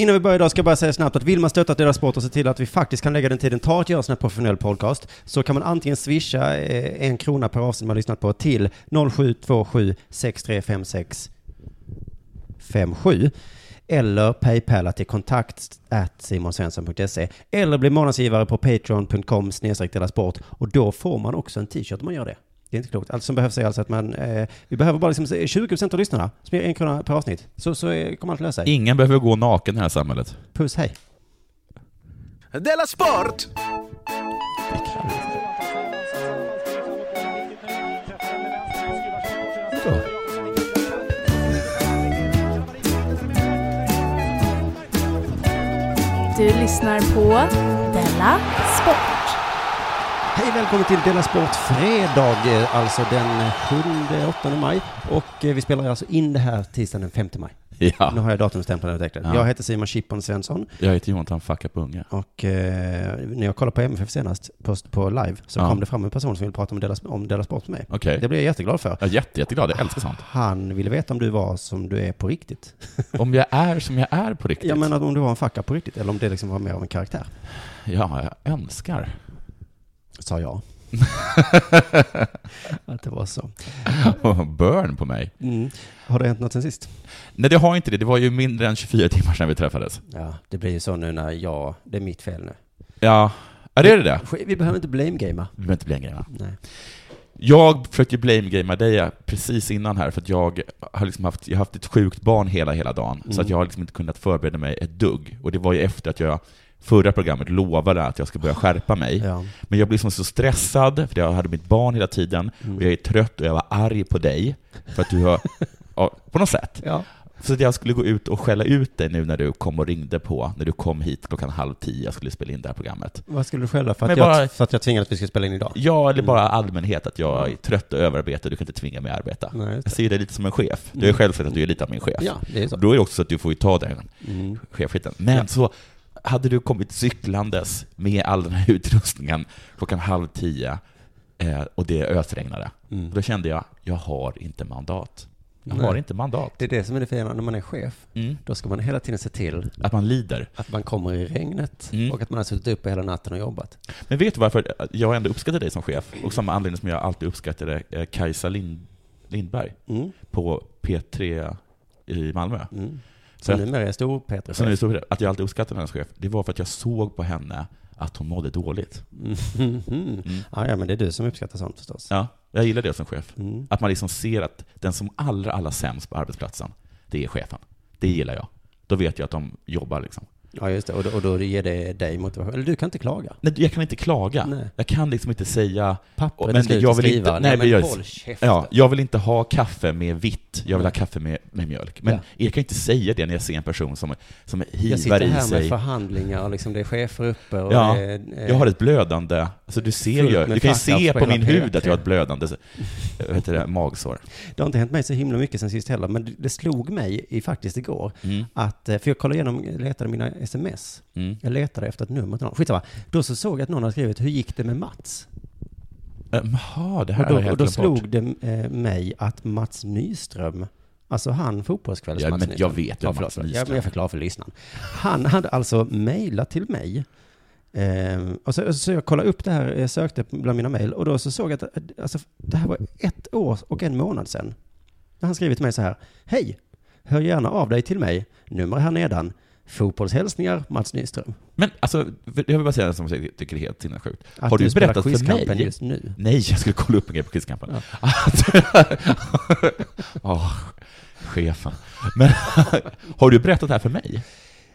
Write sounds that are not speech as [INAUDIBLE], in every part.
Innan vi börjar idag ska jag bara säga snabbt att vill man stötta Dela Sport och se till att vi faktiskt kan lägga den tiden tar att göra en sån här professionell podcast så kan man antingen swisha eh, en krona per avsnitt man har lyssnat på till 0727 6356 57 eller paypala till kontakt at simonsvensson.se eller bli månadsgivare på patreon.com snedstreck Dela sport och då får man också en t-shirt om man gör det. Det är inte klokt. Allt som behövs är alltså att man, eh, vi behöver bara liksom 20% av lyssnarna som ger en krona per avsnitt. Så, så eh, kommer allt lösa sig. Ingen behöver gå naken i det här samhället. Puss, hej. Della Sport! Du lyssnar på Della Sport. Hej, välkommen till Dela Sport fredag, eh, alltså den 7-8 maj. Och eh, vi spelar alltså in det här tisdagen den 5 maj. Ja. Nu har jag datumstämplarna utvecklade. Ja. Jag heter Simon Chippon Svensson Jag heter Jonathan Fucka Punga. och eh, när jag kollade på MFF senast, post på live, så Ja. kom det fram en person som ville prata om Dela, om Dela Sport med mig. Okej. Det blev jag jätteglad för. Är jätte, jätteglad, jag älskar sånt. Han ville veta om du var som du är på riktigt. [LAUGHS] Om jag är som jag är på riktigt? Jag menar om du var en fucka på riktigt, eller om det liksom var mer av en karaktär. Ja, jag önskar. Sa jag. [LAUGHS] att det var så. Burn på mig. Mm. Har det hänt något sen sist? Nej, det har inte det. Det var ju mindre än 24 timmar sedan vi träffades. Ja, det blir ju så nu när jag, det är mitt fel nu. Ja, ja det är det det. Vi behöver inte blame-gamea. Vi behöver inte va? Nej. Jag försökte blame-gamea dig precis innan här, för att jag har liksom haft, jag har haft ett sjukt barn hela, hela dagen, så Mm. att jag har liksom inte kunnat förbereda mig ett dugg. Och det var ju efter att jag förra programmet lovade att jag ska börja skärpa mig. Ja. Men jag blev liksom så stressad, för jag hade mitt barn hela tiden, Mm. och jag är trött och jag var arg på dig, för att du har, [LAUGHS] ja, på något sätt. ja. Så att jag skulle gå ut och skälla ut dig nu när du kom och ringde på, när du kom hit klockan halv tio, jag skulle spela in det här programmet. Vad skulle du skälla för att, Men jag, bara- för att jag tvingade att vi skulle spela in idag? Ja, eller Mm. bara allmänhet, att jag är trött och överarbetad, du kan inte tvinga mig att arbeta. Nej, Jag ser dig lite som en chef. Du har Mm. själv sagt att du är lite av min chef. Ja, det är så. Då är det också så att du får ju ta den Mm. chefskiten. Men Ja. så hade du kommit cyklandes med all den här utrustningen klockan halv tio eh, och det ösregnade. Mm. Då kände jag, jag har inte mandat. Jag Nej. har inte mandat. Det är det som är det fina när man är chef. Mm. Då ska man hela tiden se till Att man lider. att man kommer i regnet Mm. och att man har suttit uppe hela natten och jobbat. Men vet du varför jag ändå uppskattar dig som chef? Och samma anledning som jag alltid uppskattade eh, Kajsa Lind, Lindberg Mm. på P3 i Malmö. Mm. Så att- numera är stor Peter Så nu så att jag alltid uppskattade hennes chef, det var för att jag såg på henne att hon mådde dåligt. Mm. Mm. Ja, ja, men det är du som uppskattar sånt förstås. Ja, jag gillar det som chef. Mm. Att man liksom ser att den som allra, allra sämst på arbetsplatsen, det är chefen. Det gillar jag. Då vet jag att de jobbar liksom. Ja, just det. Och då, och då ger det dig motivation. Eller du kan inte klaga. Nej, jag kan inte klaga. Nej. Jag kan liksom inte säga Pappret Men jag vill skriva. inte- Nej, men jag- håll käften. Ja, jag vill inte ha kaffe med vitt, jag vill ha kaffe med, med mjölk. Men Ja. jag kan inte säga det när jag ser en person som, som Jag hivar sitter i här med sig. förhandlingar och liksom det är chefer uppe och Ja, det eh, Jag har ett blödande, alltså du ser ju, du kan ju se på min hud P3. att jag har ett blödande, vad heter det, magsår. Det har inte hänt mig så himla mycket sen sist heller, men det- det slog mig i faktiskt igår Mm. att, eh, för jag kollade igenom, letade mina sms. Mm. Jag letade efter ett nummer till någon. Skitsamma. Då så såg jag att någon hade skrivit, hur gick det med Mats? Ehm, Jaha, det här Och då, helt och då bort. slog det eh, mig att Mats Nyström, alltså han fotbollskvälls Ja, Mats men Nyström. jag vet ju ja, Mats förlåt. Ja, Nyström. men jag förklarar för lyssnaren. Han hade alltså mejlat till mig. Ehm, och så, så jag kollade upp det här, jag sökte bland mina mejl och då så såg jag att alltså, det här var ett år och en månad sedan. När han skrivit till mig så här. Hej! Hör gärna av dig till mig. Nummer här nedan. Fotbollshälsningar Mats Nyström. Men alltså, jag vill bara säga en som jag tycker är helt sinnessjukt. Har du spelar berättat för mig? just nu. Nej, jag skulle kolla upp en grej på Quizkampen. Att- [LAUGHS] Åh, chefen. Men [LAUGHS] har du berättat det här för mig?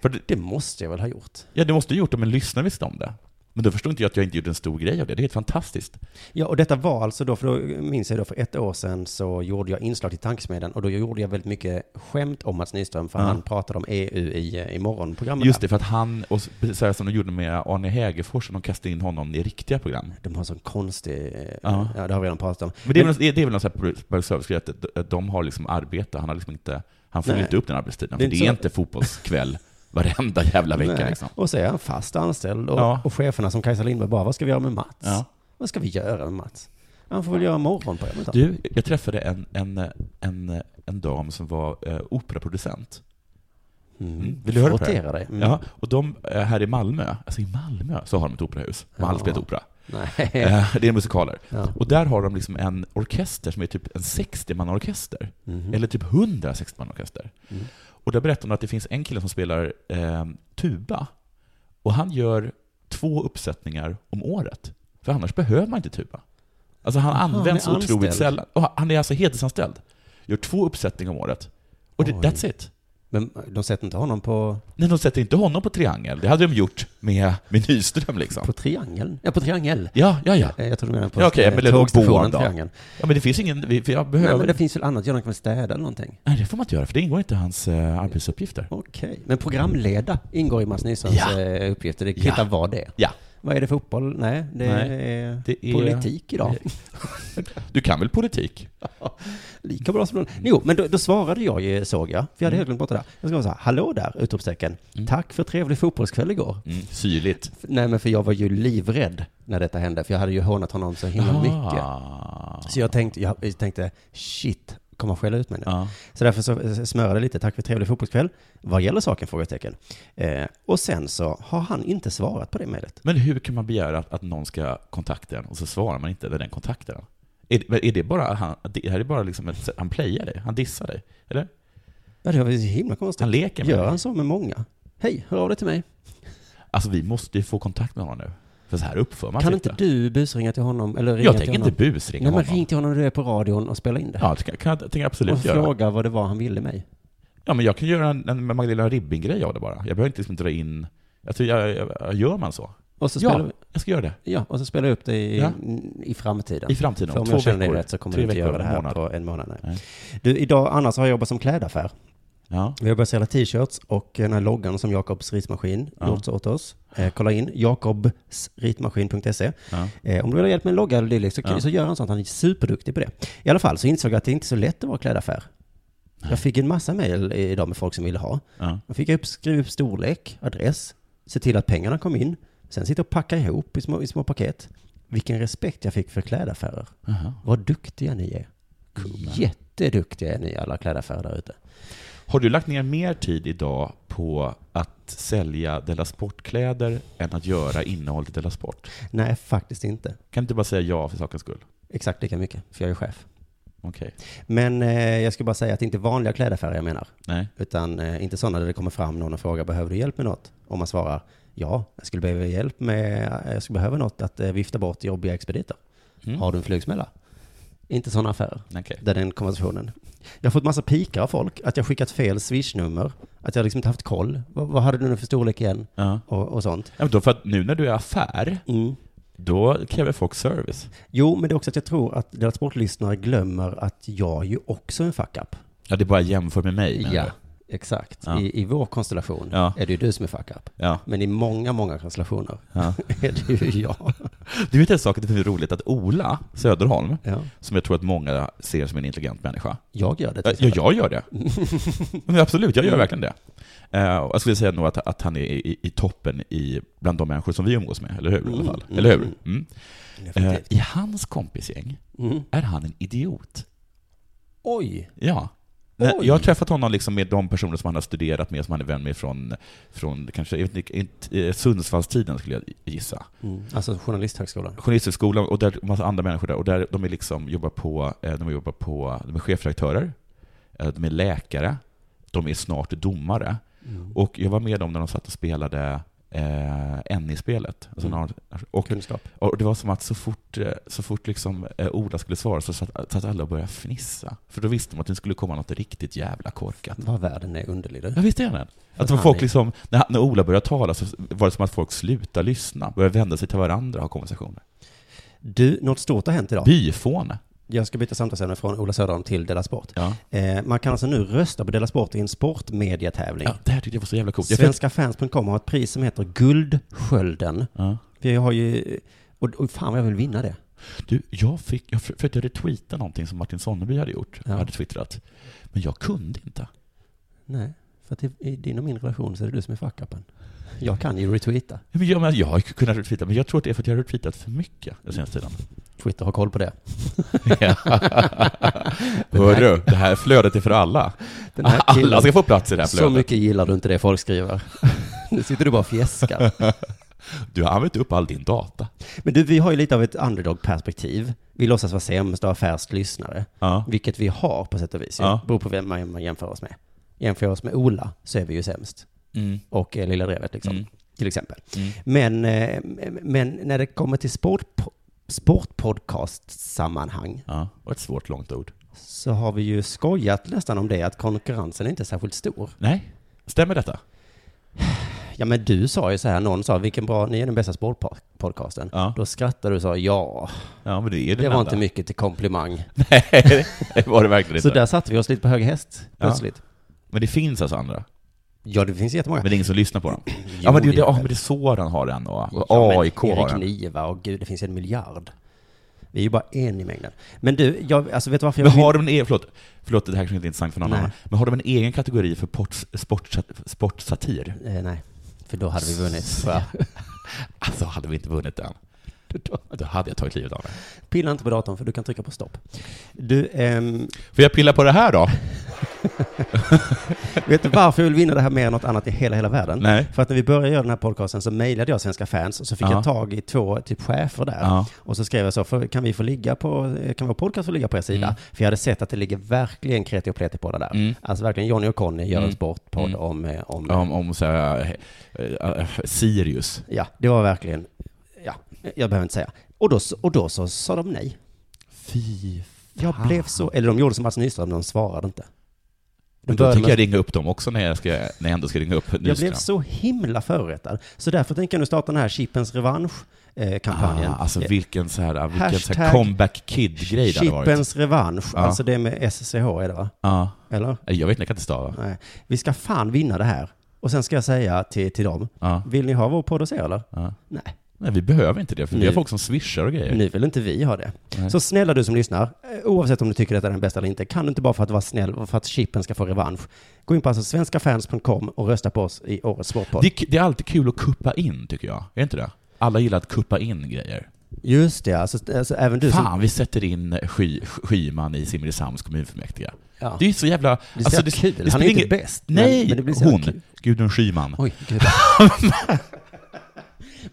För det, Det måste jag väl ha gjort. ja, du måste ha gjort det, men lyssnar visste om det. Men då förstår inte jag att jag inte gjort en stor grej av det. Det är helt fantastiskt. Ja, och detta var alltså då, för då minns jag då för ett år sedan så gjorde jag inslag till Tankesmedjan och då gjorde jag väldigt mycket skämt om Mats Nyström för Ja. han pratade om EU i, i morgonprogrammet. Just det, för att han, och så här som de gjorde med Arne Hägerfors, de kastade in honom i riktiga program. De har sån konstig, Ja. ja. det har vi redan pratat om. Men det är väl, det är väl någon sån här public service-grej, att de har liksom arbete, han har liksom inte, han får Nej. inte upp den arbetstiden. Det är för det är inte fotbollskväll [LAUGHS] varenda jävla vecka Nej. liksom. Och så är han fast anställd och, Ja. och cheferna som Kajsa Lindberg bara, vad ska vi göra med Mats? Ja. Vad ska vi göra med Mats? Han får väl göra morgonprogrammet. Du, jag träffade en, en, en, en dam som var eh, operaproducent. Mm. Vill du höra på det? Dig. Mm. Ja, och de eh, här i Malmö, alltså i Malmö så har de ett operahus. De har aldrig spelat opera. Nej. Eh, Det är musikaler. Ja. Och där har de liksom en orkester som är typ en 60-mannaorkester. Mhm. Eller typ 100 60-mannaorkester. Mm. Och där berättar de att det finns en kille som spelar eh, tuba. Och han gör två uppsättningar om året. För annars behöver man inte tuba. Alltså han Aha, används han otroligt sällan. Och han är alltså heltidsanställd. Gör två uppsättningar om året. Och det, that's it. Men de sätter inte honom på, Nej, de sätter inte honom på triangel. Det hade de gjort med, med Nyström liksom. på triangeln? Ja, på triangel. Ja, ja, ja. Eh, Jag tror du menar på Ja, eh, men det tågstationen. Triangeln. Ja, men det finns ingen... Jag Nej, behöver... men det finns väl annat, göra kan väl städa eller någonting? Nej, det får man inte göra, för det ingår inte i hans eh, arbetsuppgifter. Okej, men programleda ingår i Mats Nyströms Ja. eh, uppgifter. Det Ja. kvittar vad det är. Ja. Vad är det fotboll? Nej, det Nej, är det är- politik idag. Du kan väl politik? [LAUGHS] Lika bra som någon. Jo, men då, då svarade jag ju, såg jag, för jag hade Mm. helt glömt bort det där. Jag ska säga, hallå där, utropstecken. Mm. Tack för trevlig fotbollskväll igår. Mm, syrligt. Nej, men för jag var ju livrädd när detta hände, för jag hade ju hånat honom så himla mycket. Ah. Så jag tänkte, jag tänkte, shit, kommer skälla ut mig nu? Ja. Så därför så smörade lite, tack för trevlig fotbollskväll. Vad gäller saken? Frågetecken. Eh, och sen så har han inte svarat på det mejlet. Men hur kan man begära att, att någon ska kontakta en och så svarar man inte när den kontaktar en? Är, är det bara, han, det här är bara liksom ett, han playar dig, han dissar dig, eller? Ja, det var så himla konstigt. Han leker med Gör dig. han så med många? Hej, hör av dig till mig. Alltså vi måste ju få kontakt med honom nu. För så här uppför man kan sig inte du busringa till honom? Eller ringa Jag till tänker honom? inte busringa Nej, men honom. ring till honom när du är på radion och spela in det. Ja, det kan, kan jag tänker absolut och göra. fråga vad det var han ville mig. Ja, men jag kan göra en, en Magdalena Ribbing-grej av det bara. Jag behöver inte liksom dra in... Jag tror, jag, jag, gör man så? Och så Ja. vi, Jag ska göra det. ja, och så spelar jag upp det i, Ja. i framtiden. I framtiden, om om två jag känner dig veckor. rätt så kommer du inte veckor, göra det här månad. på en månad. Nej. Nej. Du, idag annars har jag jobbat som klädaffär. Ja. Vi har börjat sälja t-shirts och den här loggan som Jakobs ritmaskin Ja. gjort åt oss. Eh, kolla in jakobsritmaskin.se. Ja. Eh, om du vill ha hjälp med en logga eller dylikt så, Ja. så gör han sånt. Han är superduktig på det. I alla fall så insåg jag att det inte är så lätt att vara klädaffär. Jag fick en massa mejl idag med folk som ville ha. Ja. Man fick upp, skriva upp storlek, adress, se till att pengarna kom in, sen sitta och packa ihop i små, i små paket. Vilken respekt jag fick för klädaffärer. Jaha. Vad duktiga ni är. Jätteduktiga är ni alla klädaffärer där ute. Har du lagt ner mer tid idag på att sälja Della Sport-kläder än att göra innehållet i Della Sport? Nej, faktiskt inte. Kan du inte bara säga ja för sakens skull? Exakt lika mycket, för jag är chef. Okej. Men eh, jag ska bara säga att det inte är vanliga klädaffärer jag menar. Nej. Utan eh, inte sådana där det kommer fram någon och frågar, behöver du hjälp med något? Om man svarar, ja, jag skulle behöva hjälp med, jag skulle behöva något att eh, vifta bort jobbiga expediter. Mm. Har du en flugsmälla? Inte sådana affärer. Okej. Där den konversationen. Jag har fått massa pikar av folk, att jag skickat fel swishnummer, att jag liksom inte haft koll. Vad, vad hade du nu för storlek igen? Ja. Och, och sånt. Ja, men då för att nu när du är affär, Mm. då kräver folk service. Jo, men det är också att jag tror att deras sportlyssnare glömmer att jag ju också är en fuck-up. Ja, det är bara jämför med mig, Ja? Exakt. Ja. I, I vår konstellation Ja. är det ju du som är fuck-up. Ja. Men i många, många konstellationer [LAUGHS] är det ju jag. [LAUGHS] Du vet en sak, det är roligt att Ola Söderholm, som jag tror att många ser som en intelligent människa, Jag gör det. Ja, jag gör det. [LAUGHS] Men absolut, jag gör verkligen det. Eh, jag skulle säga nog att, att han är i, i toppen i, bland de människor som vi umgås med, eller hur? I alla Mm, fall. mm, Eller hur? mm. Mm. Eh. I hans kompisgäng Mm. är han en idiot. Oj. Ja. Oj. Jag har träffat honom liksom med de personer som han har studerat med, som han är vän med från, från kanske, jag vet inte, inte, eh, Sundsvallstiden skulle jag gissa. Mm. Alltså Journalisthögskolan. Journalisthögskolan och där massa andra människor där, och där de är liksom, jobbar på, eh, de jobbar på, de är chefredaktörer, eh, de är läkare, de är snart domare. Mm. Och jag var med dem när de satt och spelade eh, NI-spelet. Alltså, Mm. och, och det var som att så fort, eh, så fort liksom, eh, Ola skulle svara så satt, satt alla och började fnissa. För då visste de att det skulle komma något riktigt jävla korkat. Vad världen är underlig du. Ja, visst är den? Att folk liksom, när, när Ola började tala så var det som att folk slutade lyssna, började vända sig till varandra och ha konversationer. Du, något stort har hänt idag. Byfåne. Jag ska byta samtalsämne från Ola Söderholm till Della Sport. Ja. Eh, man kan alltså nu rösta på Della Sport i en sportmediatävling. ja, det här tyckte jag var så jävla coolt. Svenskafans.com har ett pris som heter Guldskölden. ja. Vi har ju, och, och fan vad jag vill vinna det. Du, jag fick, jag försökte retweeta någonting som Martin Sonneby hade gjort, Ja. hade twittrat. Men jag kunde inte. Nej, för att i, din och min relation så är det du som är fuck-upen. Jag kan ju retweeta. Men Jag, men jag har kunnat retweeta, men jag tror att det är för att jag har retweetat för mycket den senaste tiden. Twitter har koll på det. [LAUGHS] Hörru, det här flödet är för alla. Killen- Alla ska få plats i det här Så flödet. mycket gillar du inte det folk skriver. [LAUGHS] Nu sitter du bara och fjäskar. Du har använt upp all din data. Men du, vi har ju lite av ett underdog-perspektiv. Vi låtsas vara sämst och ha färst lyssnare. Ja. Vilket vi har på sätt och vis. Ja. Ja. Beror på vem man man jämför oss med. Jämför oss med Ola så är vi ju sämst. Mm. Och eh, Lilla Drevet liksom. Mm. Till exempel. Mm. Men, eh, men när det kommer till sport, sportpodcast-sammanhang Ja, och ett svårt långt ord. så har vi ju skojat nästan om det, att konkurrensen är inte särskilt stor. Nej, stämmer detta? [SIGHS] Ja men du sa ju så här, någon sa vilken bra, ni är den bästa sportpodcasten. Ja. Då skrattade du och sa ja, Ja, men det är det den var enda. inte mycket till komplimang. [LAUGHS] Nej, det var det verkligen Så inte. där satte vi oss lite på hög häst plötsligt. Men det finns alltså andra. Ja, det finns jättemånga. Men det är ingen som lyssnar på dem. Jo, [CLEARS THROAT] ja, men det, det, ja, men det är Soran har den och, och Ja, men AIK har Erik den. Niva och gud, det finns en miljard. Vi är ju bara en i mängden. Men du, jag, alltså vet du varför jag Men vill- har de en egen, förlåt, förlåt, det här kanske inte är intressant för någon Nej. annan, men har de en egen kategori för port, sport, sportsatir? Eh, nej, för då hade vi vunnit. [LAUGHS] Alltså, hade vi inte vunnit den, [LAUGHS] då hade jag tagit livet av mig. Pilla inte på datorn för du kan trycka på stopp. Du, ehm, Får jag pilla på det här då? [LAUGHS] [LAUGHS] vet du varför jag vill vinna det här mer än något annat i hela, hela världen? Nej. För att när vi började göra den här podcasten så mejlade jag Svenska fans och så fick Ja. jag tag i två typ chefer där. Ja. Och så skrev jag så, för, kan vi få ligga på, kan vår podcast få ligga på er sida? Mm. För jag hade sett att det ligger verkligen kreti och pleti på det där. Mm. Alltså verkligen Johnny och Conny gör Mm. en sportpodd Mm. om, eh, om, Om, om så här, eh, eh, Sirius. ja, det var verkligen, ja, jag behöver inte säga. Och då, och då så sa de nej. Fy Jag blev så, eller de gjorde som Mats Nyström, de svarade inte. Men då tänker jag ringa upp dem också när jag, ska, när jag ändå ska ringa upp jag blev Nyström. så himla förrättad. Så därför tänker jag nu starta den här Chippens revansch-kampanjen. Ah, alltså vilken så här, vilken så här comeback kid-grej det hade varit. Chippens revansch, Ja. alltså det med SCH är det va? Ja. Eller? Jag vet inte, jag kan inte stava. Nej. Vi ska fan vinna det här. Och sen ska jag säga till, till dem, vill ni ha vår podd hos er eller? Nej, Nej, vi behöver inte det, för vi har folk som swishar och grejer. nu vill inte vi ha det. Nej. Så snälla du som lyssnar, eh, oavsett om du tycker detta är den bästa eller inte, kan du inte bara för att vara snäll och för att Chippen ska få revansch, gå in på alltså svenskafans.com och rösta på oss i årets sportpodd. Det, är- det är alltid kul att kuppa in, tycker jag. Är inte det? Alla gillar att kuppa in grejer. Just det, alltså, alltså även du Fan, som... vi sätter in Sky, Skyman i Simrishamns kommunfullmäktige. Ja. Det är så jävla... Det är alltså, så jävla kul. Han är inte ingen- bäst. Nej, men, men det blir så hon. kul. Gudrun Schyman. Oj, gud. [LAUGHS] [LAUGHS]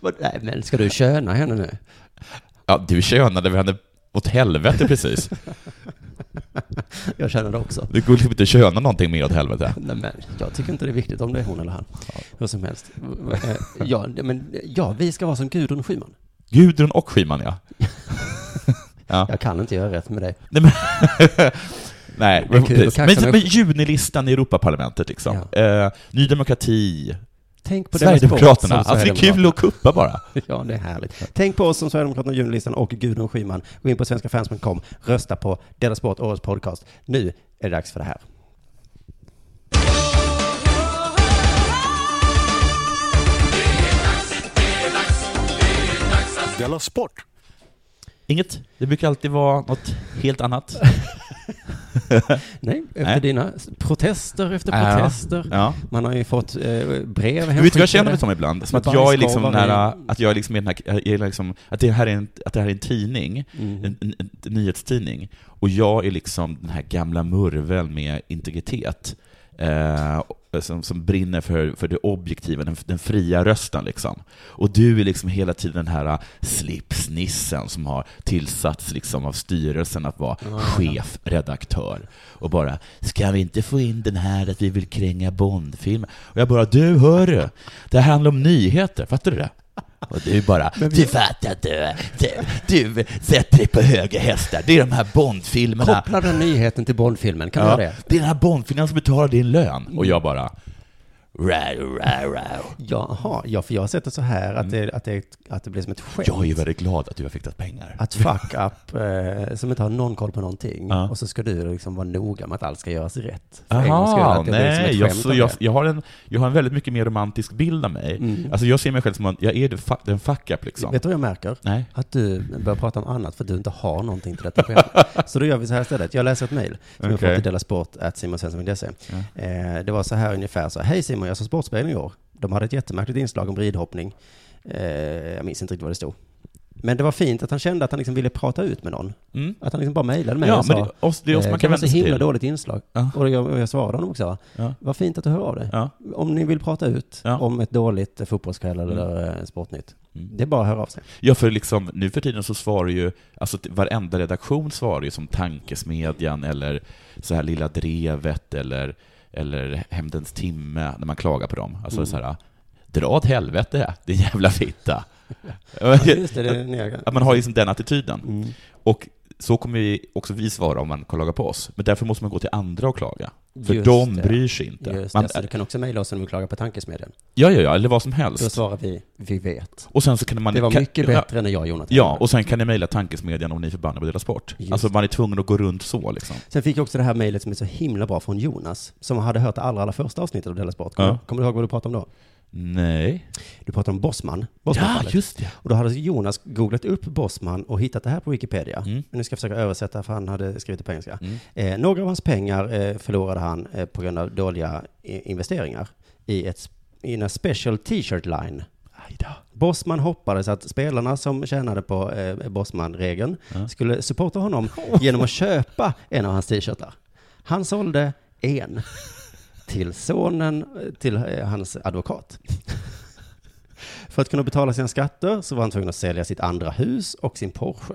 Nej, men ska du köna henne nu? Ja, du könade henne åt helvete precis. [LAUGHS] Jag känner det också. Det går liksom inte att köna någonting mer åt helvete. Nej, men jag tycker inte det är viktigt om det är hon eller han. Hur som helst. Eh, Ja, men, ja, vi ska vara som Gudrun Schyman. Gudrun och Schyman, ja. [LAUGHS] ja. Jag kan inte göra rätt med dig. Nej, men, [LAUGHS] Nej, men, men, kanske men junilistan i Europaparlamentet liksom. Eh, Ny Demokrati, Tänk på Sverigedemokraterna. Alltså det är kul att kuppa bara. [LAUGHS] Ja, det är härligt. Tänk på oss som Sverigedemokraterna, Junilistan och Gudrun Schyman. Gå in på svenskafans.com, rösta på Dela Sport, årets podcast. Nu är det dags för det här. Della Sport! Inget. Det brukar alltid vara något helt annat. [LAUGHS] Nej, efter Nej. dina protester efter Ja. protester. Ja. Man har ju fått eh, brev Du vet vad jag hemskickade. känner mig som ibland? Som Med att jag är liksom bajskorvar nära, att jag är liksom, i den här, är liksom att det här är en, att det här är en tidning, Mm. en, en, en nyhetstidning, och jag är liksom den här gamla murveln med integritet, eh, som, som brinner för, för det objektiva, den, den fria rösten liksom. Och du är liksom hela tiden den här slipsnissen som har tillsatts liksom av styrelsen att vara chef, redaktör, och bara ”ska vi inte få in den här att vi vill kränga Bondfilm?” Och jag bara ”du, hör det här handlar om nyheter, fattar du det?” Och du bara ”du fattar inte, du, du sätter dig på höga hästar, det är de här Bondfilmerna” Koppla den nyheten till Bondfilmen, kan du Ja, göra det? det är den här Bondfilmen som betalar din lön. Och jag bara... Rau, rau, rau. Jaha, ja, för jag har sett det så här, att, det, att, det, att det blir som ett skämt. Jag är ju väldigt glad att du har fixat pengar. Att fuck up, eh, som inte har någon koll på någonting. Ja. Och så ska du liksom vara noga med att allt ska göras rätt. En Jaha, nej, jag, så jag, jag, har en, jag har en väldigt mycket mer romantisk bild av mig. Mm. Alltså jag ser mig själv som att jag är den fuck-up liksom. Vet du vad jag märker? Nej. Att du börjar prata om annat för att du inte har någonting till detta program. [LAUGHS] så då gör vi så här istället. Jag läser ett mejl som jag Okej. fått till delasport.simonsvensson.se. Ja. Eh, det var så här ungefär så. Hej Simon, jag såg Sportspegeln i år. De hade ett jättemärkligt inslag om ridhoppning. Eh, jag minns inte riktigt vad det stod. Men det var fint att han kände att han liksom ville prata ut med någon. Mm. Att han liksom bara mejlade mig Ja, och men sa, det, oss, det är oss eh, man det kan var så himla till. dåligt inslag. Ja. Och jag, jag svarade honom också, Ja. vad fint att du hör av dig. Ja. Om ni vill prata ut om ett dåligt eh, fotbollskväll eller eh, Sportnytt, Mm. det är bara att höra av sig. Ja, för liksom, nu för tiden så svarar ju, alltså varenda redaktion svarar ju som Tankesmedjan eller så här Lilla Drevet eller, eller Hämndens timme när man klagar på dem. Alltså Mm. så här, dra åt helvete, din jävla fitta. [LAUGHS] Ja, det, det. Att man har liksom den attityden. Mm. Och så kommer vi också vi svara om man klagar på oss. Men därför måste man gå till andra och klaga. För Just de det. bryr sig inte. Just Man, det, så du kan också mejla oss om du klagar på Tankesmedjan. ja, ja, ja, eller vad som Då helst. svarar vi, vi vet. Och sen så kan man... Det var kan, mycket ja, bättre än när jag och Jonathan Ja, och sen kan ni mejla Tankesmedjan om ni är förbannade på Dela Sport. Just Alltså man är tvungen att gå runt så liksom. Sen fick jag också det här mejlet som är så himla bra från Jonas, som hade hört det allra, allra första avsnittet av Della Sport. Kommer, Ja. kommer du ihåg vad du pratade om då? Nej. Du pratade om Bosman. Ja, Bosman-fallet. just det. Och då hade Jonas googlat upp Bosman och hittat det här på Wikipedia. Mm. Nu ska jag försöka översätta för han hade skrivit det på engelska. Mm. Eh, några av hans pengar eh, förlorade han eh, på grund av dåliga i- investeringar i ett i en special t-shirt line. Bosman hoppades att spelarna som tjänade på eh, Bosman-regeln Ja. skulle supporta honom [LAUGHS] genom att köpa en av hans t-shirtar. Han sålde en till sonen till eh, hans advokat. För att kunna betala sina skatter så var han tvungen att sälja sitt andra hus och sin Porsche.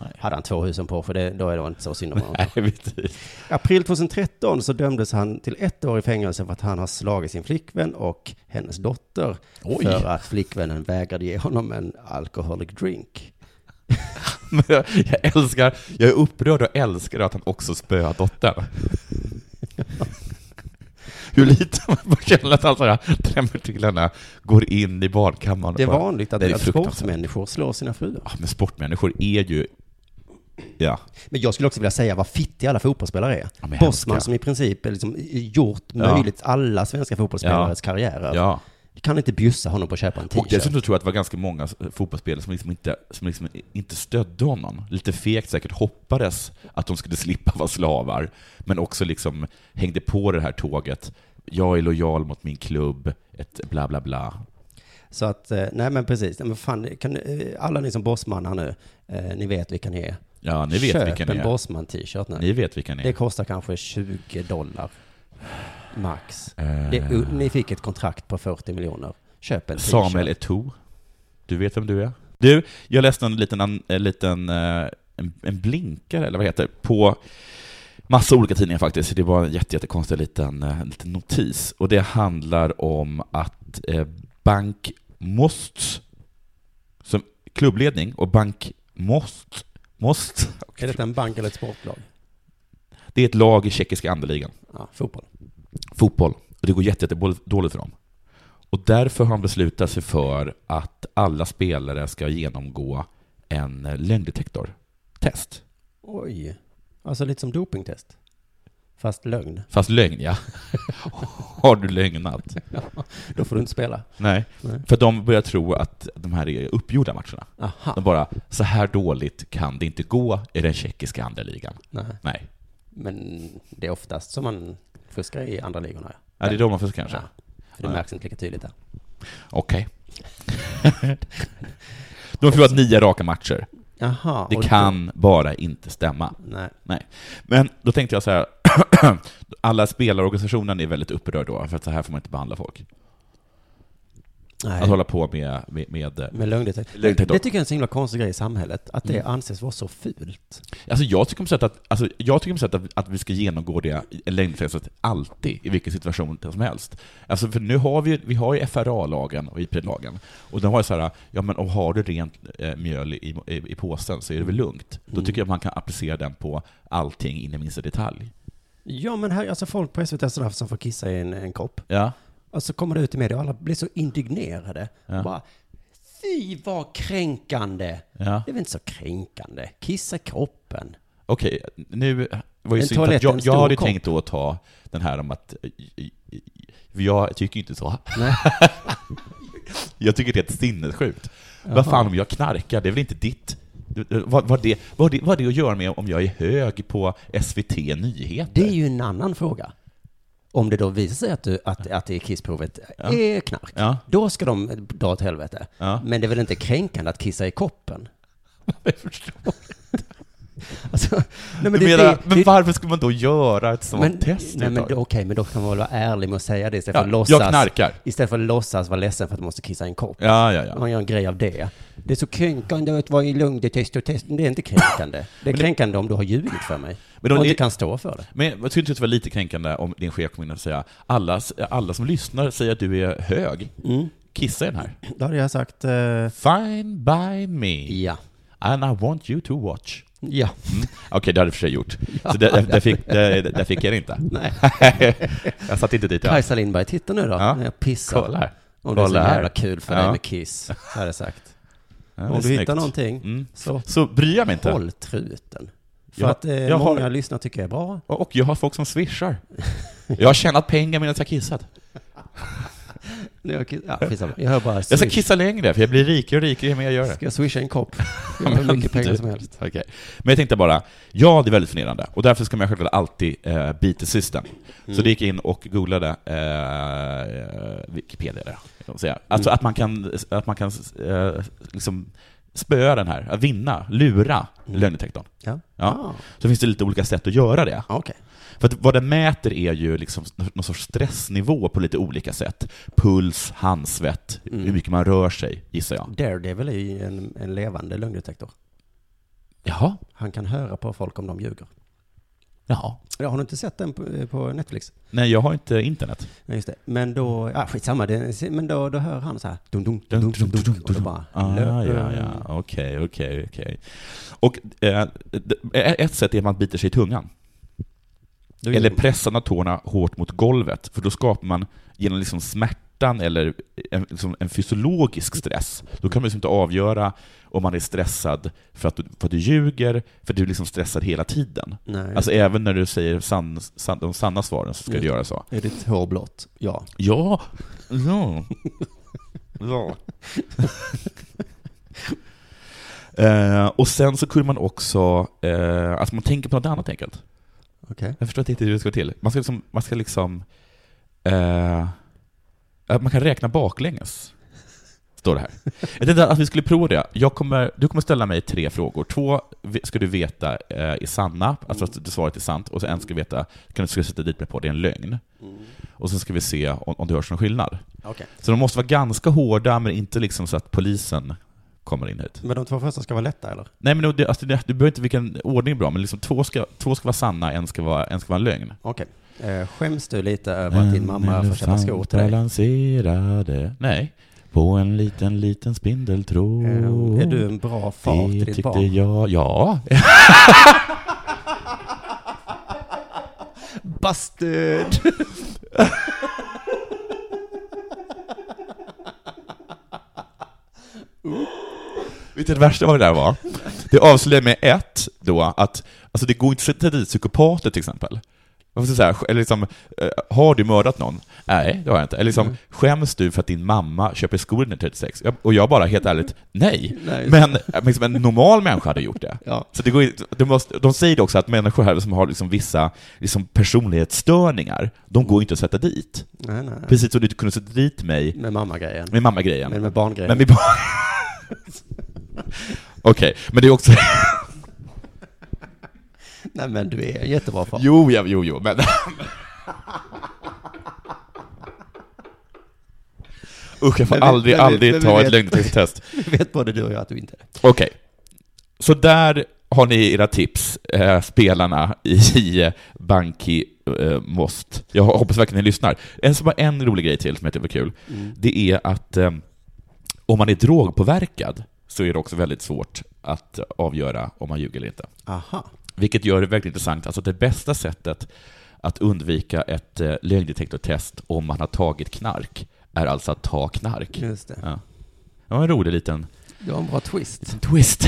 Nej. Hade han två hus och en Porsche, det, då är det inte så synd om honom. Nej. April 2013 så dömdes han till ett år i fängelse för att han har slagit sin flickvän och hennes dotter Oj. för att flickvännen vägrade ge honom en alcoholic drink. [LAUGHS] Men jag, jag älskar, jag är upprörd och älskar att han också spöar dottern. [LAUGHS] Hur lite man känner att han så här drämmer till henne, går in i badkammaren. Det är bara- vanligt att, Det är att sportmänniskor slår sina fruar. Ja, men sportmänniskor är ju... Ja. Men jag skulle också vilja säga vad fittiga alla fotbollsspelare är. Ja, Bosman som i princip är liksom gjort Ja. möjligt alla svenska fotbollsspelares karriärer. ja. Du kan inte bjussa honom på att köpa en Och t-shirt. dessutom tror jag att det var ganska många fotbollsspelare som liksom inte, som liksom inte stödde honom. Lite fegt säkert hoppades att de skulle [LAUGHS] slippa vara slavar, men också liksom hängde på det här tåget. Jag är lojal mot min klubb, ett bla bla bla. Så att, eh, nej men precis. Men fan, kan, eh, alla ni som Bosman här nu, eh, ni vet vilka ni är. Ja, ni vet Köp vilka ni en är. Bosman t-shirt nu. Ni vet vilka ni Det är. kostar kanske 20 dollar. Max. Eh, Det, ni fick ett kontrakt på 40 miljoner. Köp en. Samuel Eto'o. Du vet vem du är? Du, jag läste en liten, en, liten eh, en, en blinkare, eller vad heter på massa olika tidningar faktiskt. Det var en jätte, jättekonstig liten, eh, en liten notis. Och det handlar om att eh, Bank Most, som klubbledning, och Bank Most, Most, Är detta en bank eller ett sportlag? det är ett lag i tjeckiska andeligan. Ja, fotboll. fotboll. Och det går jätte, jätte dåligt för dem. Och därför har han beslutat sig för att alla spelare ska genomgå en lögndetektortest. Oj. Alltså lite som dopingtest. Fast lögn. Fast lögn, ja. [LAUGHS] har du lögnat? [LAUGHS] Då får du inte spela. Nej. Nej. För de börjar tro att de här är uppgjorda matcherna. Aha. De bara, så här dåligt kan det inte gå i den tjeckiska andra ligan. Nej. Nej. Men det är oftast som man fuskar i andra ligorna. Ja, det är då man får kanske. Ja. För det Ja. märks inte lika tydligt där. Okej. [LAUGHS] de har förlorat nio raka matcher. Jaha. Det kan bara inte stämma. Då, nej. Men då tänkte jag så här, [CLEARS THROAT] alla spelarorganisationen är väldigt upprörd då, för att så här får man inte behandla folk. Nej. Att hålla på med, med, med Med lögndetektor. Lögndetektor. Det tycker jag är en så himla konstig grej i samhället. Att det Mm. anses vara så fult. Alltså jag tycker på sätt att, alltså jag tycker på sätt att, att vi ska genomgå det längdfältet alltid, i vilken situation som helst. Alltså för nu har vi, vi har ju FRA-lagen och IP-lagen, och de har ju så här, ja men om har du rent eh, mjöl i, i, i påsen så är det väl lugnt. Då Mm. tycker jag man kan applicera den på allting in i minsta detalj. Ja, men här, alltså folk på SVT sådär som får kissa i en, en kopp. Ja. Och så kommer det ut i media och alla blir så indignerade. Ja. Bara, fy vad kränkande. ja. Det är väl inte så kränkande. Kissa kroppen. Okej, nu var ju En att toalett jag, jag hade kopp. tänkt då att ta den här om att jag tycker inte så. Nej. [LAUGHS] Jag tycker det är ett sinnessjukt. Jaha. Vad fan om jag knarkar, det är väl inte ditt... Vad, vad, det, vad, det, vad har det att göra med om jag är hög på SVT Nyheter? Det är ju en annan fråga. Om det då visar sig att, du, att, att det kissprovet Ja. är knark, Ja, då ska de dra åt helvete. ja. Men det är väl inte kränkande att kissa i koppen? [LAUGHS] Jag förstår. [LAUGHS] Alltså, nej, men det, menar, det, men varför ska man då göra ett sånt men, test? nej, men, Okej, men då kan man väl vara ärlig med att säga det istället för ja, att låtsas. jag knarkar. Istället för att låtsas vara ledsen för att du måste kissa i en kopp. Ja, ja, ja. Man gör en grej av det. Det är så kränkande att vara i lungdetest och test. Det är inte kränkande. [LAUGHS] Det är kränkande om du har ljugit för mig. Men och då, inte kan stå för det. men jag tycker inte det var lite kränkande om din chef kom in och säga alla, alla som lyssnar säger att du är hög. Mm. Kissa i den här. Då hade jag sagt, eh, Fine by me. ja. And I want you to watch. Ja. Mm. Okej, det hade jag för sig gjort. Så där, där, fick, där, där fick jag det inte. Nej. [LAUGHS] jag satt inte dit. Ja. Kajsa Lindberg, titta nu då. Ja. När jag pissar. Kolla här. Om det är så jävla kul för Ja. dig med kiss. Hade jag sagt. Ja, det Om du snyggt. hittar någonting, Mm. så Så bryr jag mig inte. håll truten. För Jag- att eh, jag har- många lyssnare tycker jag är bra. Och och jag har folk som swishar. Jag har tjänat pengar medan jag kissat. [LAUGHS] När jag, ja, jag hör bara Jag ska kissa längre, för jag blir rikare och rikare ju mer jag gör det. Ska jag swisha en kopp? [LAUGHS] Jag har hur mycket pengar som helst. Okej. Men jag tänkte bara, ja det är väldigt fascinerande, och därför ska man självklart alltid eh, beat the system. Mm. Så det gick in och googlade eh, Wikipedia, där, kan säga. Alltså Mm. att man kan, att man kan eh, liksom spöa den här, att vinna, lura Mm. lögndetektorn. Ja. Ja. Ah, Så finns det lite olika sätt att göra det. Okej. För att vad den mäter är ju liksom någon sorts stressnivå på lite olika sätt. Puls, handsvett, Mm. hur mycket man rör sig, gissar jag. Daredevil är ju en, en levande lögndetektor. Jaha, Han kan höra på folk om de ljuger. jaha. Ja, har du inte sett den på, på Netflix? Nej, jag har inte internet. Ja, just det. Men då, ja skitsamma, det, men då, då hör han så här, dum, dum, dum, dum, dum, och då bara, Ah, ja, ja. Okej, okej, okej. Och eh, ett sätt är att man biter sig i tungan. Eller man tårna hårt mot golvet, för då skapar man genom liksom smärtan eller en, liksom en fysiologisk stress, då kan man liksom inte avgöra om man är stressad för att du, för att du ljuger, för du är liksom stressad hela tiden. Nej, Alltså även när du säger sann, sann, de sanna svaren så ska du det. göra så. är ditt hår blått? Ja. Ja, ja, [LAUGHS] ja. Eh, och sen så kunde man också, eh, alltså man tänker på något annat enkelt. Okej. Jag förstår inte riktigt hur det ska gå till. Man ska liksom, man ska liksom eh, att man kan räkna baklänges. Står det här. [LAUGHS] Jag tänkte att vi skulle prova det. Jag kommer, du kommer ställa mig tre frågor. Två ska du veta eh, är sanna, alltså att svaret är sant, och så en ska du veta, kan du ska du sätta dit mig på, det är en lögn. Och sen ska vi se om, om det hörs någon skillnad. Okej. Så de måste vara ganska hårda, men inte liksom så att polisen kommer in hit. Men de två första ska vara lätta eller? Nej men det, alltså det, du behöver inte vilken ordning bra, men liksom två ska, två ska vara sanna, en ska vara, en ska vara en lögn. Okej. Eh, skäms du lite över att din mamma får köpa skor till dig? balanserade, nej, på en liten, liten spindeltråd. Eh, är du en bra far till ditt barn? jag, ja. [LAUGHS] Busted! [LAUGHS] Vet du det värsta vad det där var? Det avslöjar med ett, då, att alltså det går inte att sätta dit psykopater till exempel. Så här, eller liksom, eh, har du mördat någon? Nej, det har jag inte. Eller liksom, Mm. skäms du för att din mamma köper skor 1936? Jag- Och jag bara, helt ärligt, nej. Nej, Men men liksom, en normal människa hade gjort det. [LAUGHS] Ja. Så det går, de, måste, de säger också att människor här som har liksom vissa liksom personlighetsstörningar, de går inte att sätta dit. Nej, nej. Precis som du inte kunde sätta dit mig Med mamma-grejen. med mamma-grejen. Men med barngrejen. Men vi bara... [LAUGHS] Okej, men det är också... Nej men du är en jättebra far. Jo, ja, jo, jo, men... Usch, jag får Men aldrig, men aldrig men ta ett lögndetektortest. [LAUGHS] Vi vet både du och jag att du inte är det. Okej. Så där har ni era tips, eh, spelarna i eh, Banki eh, Most. Jag hoppas verkligen ni lyssnar. En, så bara en rolig grej till som jag tycker var kul. Mm. Det är att eh, om man är drogpåverkad så är det också väldigt svårt att avgöra om man ljuger eller inte. Aha. Vilket gör det väldigt intressant. Alltså det bästa sättet att undvika ett eh, lögndetektortest om man har tagit knark är alltså att ta knark. Just det. Ja. Det var en rolig liten, Det var en bra twist. liten twist.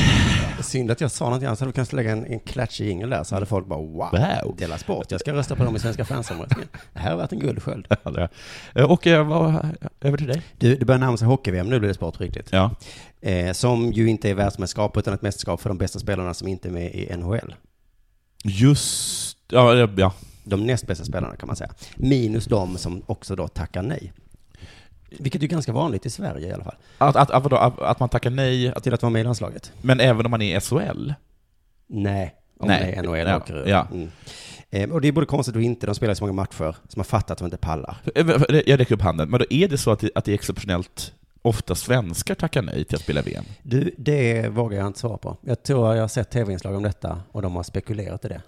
Synd att jag sa någonting annat, så hade vi kunnat lägga en, en klatschig jingel där, så hade folk bara wow, Wow. dela sport, jag ska rösta på dem i Svenska fansomröstningen. Det här har varit en guldsköld. [LAUGHS] Ja, Eh, Och eh, vad, över till dig. Du, det börjar närma sig hockey-VM, nu blir det sport på riktigt. Ja. Eh, som ju inte är världsmästerskap, utan ett mästerskap för de bästa spelarna som inte är med i NHL. Just, ja, ja, ja. De näst bästa spelarna kan man säga. Minus de som också då tackar nej. Vilket är ganska vanligt i Sverige i alla fall. Att, att, att, att, att man tackar nej, att, Till att vara med i landslaget. men även om man är i SHL? Nej, om Nej, det är NHL åker ja. Mm. Eh, och det är både konstigt och inte. De spelar så många matcher som har fattat att de inte pallar. Jag räcker upp handen, men då är det så att det, att det är exceptionellt ofta svenskar tackar nej till att spela VM? Du, det vågar jag inte svara på. Jag tror jag har sett tv-inslag om detta och de har spekulerat i det.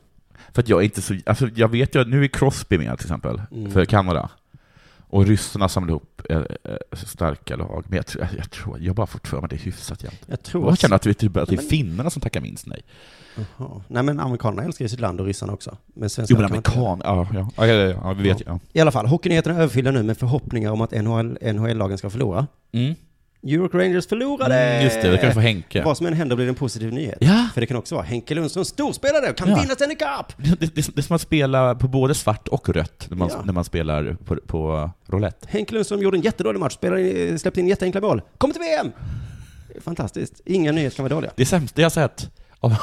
För att jag är inte så, alltså jag vet ju, nu är Crosby med till exempel, Mm. för Kanada. Och ryssarna samlar ihop eh, eh, starka lag, men jag, tror- jag, jag tror, jag bara får för mig att det är hyfsat jämnt. Jag tror... Jag känner att det, är typ, att det är Men- finnarna som tackar minst nej. Jaha. Nej men amerikanerna älskar ju sitt land och ryssarna också. Men Jo men amerikan, ja, ja, ja, ja, vi vet ju. Ja. I alla fall, hockeynyheterna är överfyllda nu med förhoppningar om att NHL, NHL-lagen ska förlora. Mm. York Rangers förlorade! Mm, just det, det kan vi få Henke. Vad som än händer blir det en positiv nyhet. Ja, För det kan också vara Henke Lundström storspelare och kan Ja. vinna Stanley Cup! det, det, det är som att spela på både svart och rött när man, Ja. när man spelar på, på roulette. Henke Lundström gjorde en jättedålig match, spelade, släppte in jätteenkla mål. Kommer till VM! Fantastiskt. Inga nyheter kan vara dåliga. Det sämsta jag sett [LAUGHS] av,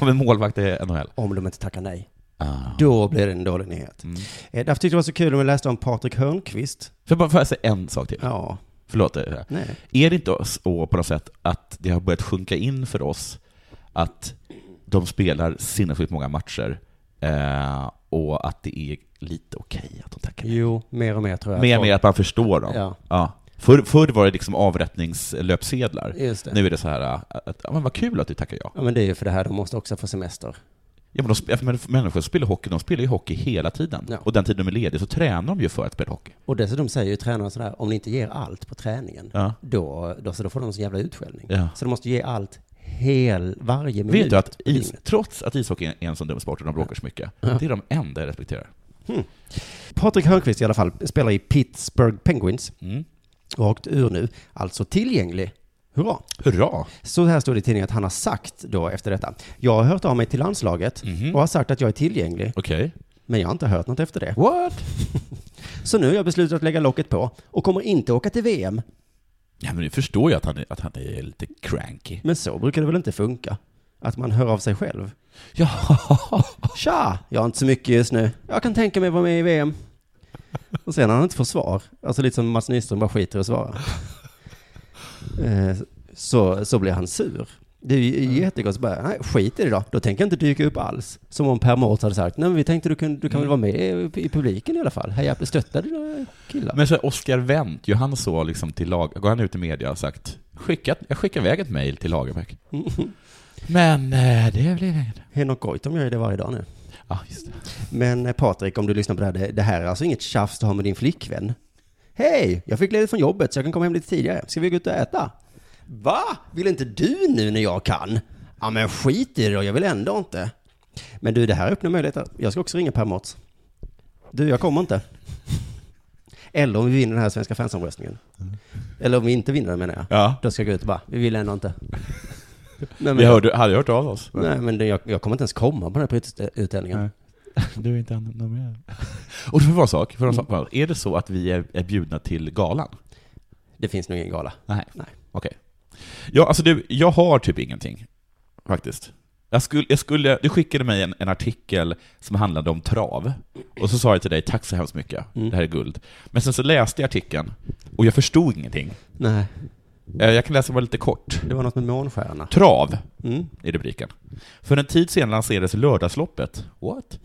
av en målvakt i NHL. Om de inte tackar nej. Ah. Då blir det en dålig nyhet. Mm. Eh, Därför tyckte jag det var så kul när vi läste om Patrik Hörnqvist. Får jag bara säga en sak till? Ja, Förlåt. här. nej. Är det inte så på något sätt att det har börjat sjunka in för oss att de spelar sinnessjukt många matcher eh, och att det är lite okej att de tackar nej? Jo, mer och mer tror jag. Mer Folk- med att man förstår dem. Ja, Ja. Förr, förr var det liksom avrättningslöpsedlar. Nu är det så här, att, ja, men vad kul att du tackar ja. Ja, men det är ju för det här, de måste också få semester. Ja, men de, men människor som spelar hockey, de spelar ju hockey hela tiden. Ja. Och den tiden de är lediga så tränar de ju för att spela hockey. Och dessutom säger ju tränaren sådär, om ni inte ger allt på träningen, Ja. då, då, så då får de en sån jävla utskällning. Ja. Så de måste ge allt hel, varje minut. Vet du att is, trots att ishockey är en sån dum sport och de bråkar så mycket, Ja. det är de enda jag respekterar. Patrik Hörnqvist i alla fall spelar i Pittsburgh Penguins Mm. och har åkt ur nu, alltså tillgänglig. Hurra! Hurra! Så här står det i tidningen att han har sagt då efter detta. Jag har hört av mig till landslaget Mhm. och har sagt att jag är tillgänglig, Okej. men jag har inte hört något efter det. What? [LAUGHS] Så nu har jag beslutat att lägga locket på och kommer inte åka till VM. Ja, men du förstår ju att han är, att han är lite cranky. Men så brukar det väl inte funka? Att man hör av sig själv. Ja, [LAUGHS] Tja, jag har inte så mycket just nu. Jag kan tänka mig att vara med i VM. Och sen när han inte får svar, alltså lite som Mats Nyström bara skiter i att svara. Eh, Så, så blir han sur. Det är ju jättegott så bara, nej skit i det då. Då tänker jag inte dyka upp alls. Som om Per Mårts hade sagt, nej men vi tänkte du kan, du kan väl vara med i, publiken i alla fall. Heja, stötta dina killar. men så Oskar Wendt, ju han så liksom till lag, går han ut i media och sagt, skickat, jag skickar iväg ett mejl till Lagerbäck. [LAUGHS] Men eh, det blir inget. Henok Goitom gör ju det varje dag nu. Ja, just det. Men eh, Patrik, om du lyssnar på det här, det här är alltså inget tjafs du har med din flickvän. Hej, jag fick ledigt från jobbet så jag kan komma hem lite tidigare. Ska vi gå ut och äta? Va? Vill inte du nu när jag kan? Ja men skit i det då, jag vill ändå inte. Men du, det här öppnar möjligheter. Jag ska också ringa Per Mårts. Du, jag kommer inte. Eller om vi vinner den här svenska fansomröstningen. Eller om vi inte vinner den menar jag. Ja. Då ska jag gå ut och bara, vi vill ändå inte. [LAUGHS] Nej, men, Vi hörde, hade hört av oss. nej, men det, jag, jag kommer inte ens komma på den här utstä- utställningen. Nej. Du är inte nominerad. [LAUGHS] Och för en sak, för en sak, är det så att vi är, är bjudna till galan? Det finns nog ingen gala. Nej. Nej. Okej. Ja, alltså du, jag har typ ingenting, faktiskt. Jag skulle, jag skulle, du skickade mig en, en artikel som handlade om trav, och så sa jag till dig, tack så hemskt mycket, Mm. det här är guld. Men sen så läste jag artikeln, och jag förstod ingenting. Nej, Jag kan läsa bara lite kort. det var något med månstjärna. Trav, Mm. i rubriken. För en tid sedan lanserades lördagsloppet. What?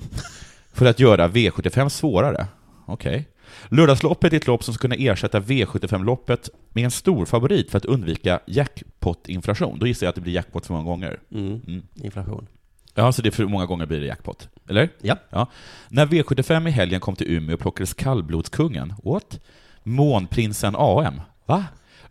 För att göra V75 svårare. Okej. Lördagsloppet är ett lopp som ska kunna ersätta V75-loppet med en stor favorit för att undvika jackpot-inflation. Då gissar jag att det blir jackpot för många gånger. Mm. Mm. Inflation. Ja, så det är för många gånger blir det jackpot. Eller? Ja. ja. När V75 i helgen kom till Umeå plockades kallblodskungen, what? Månprinsen AM, va?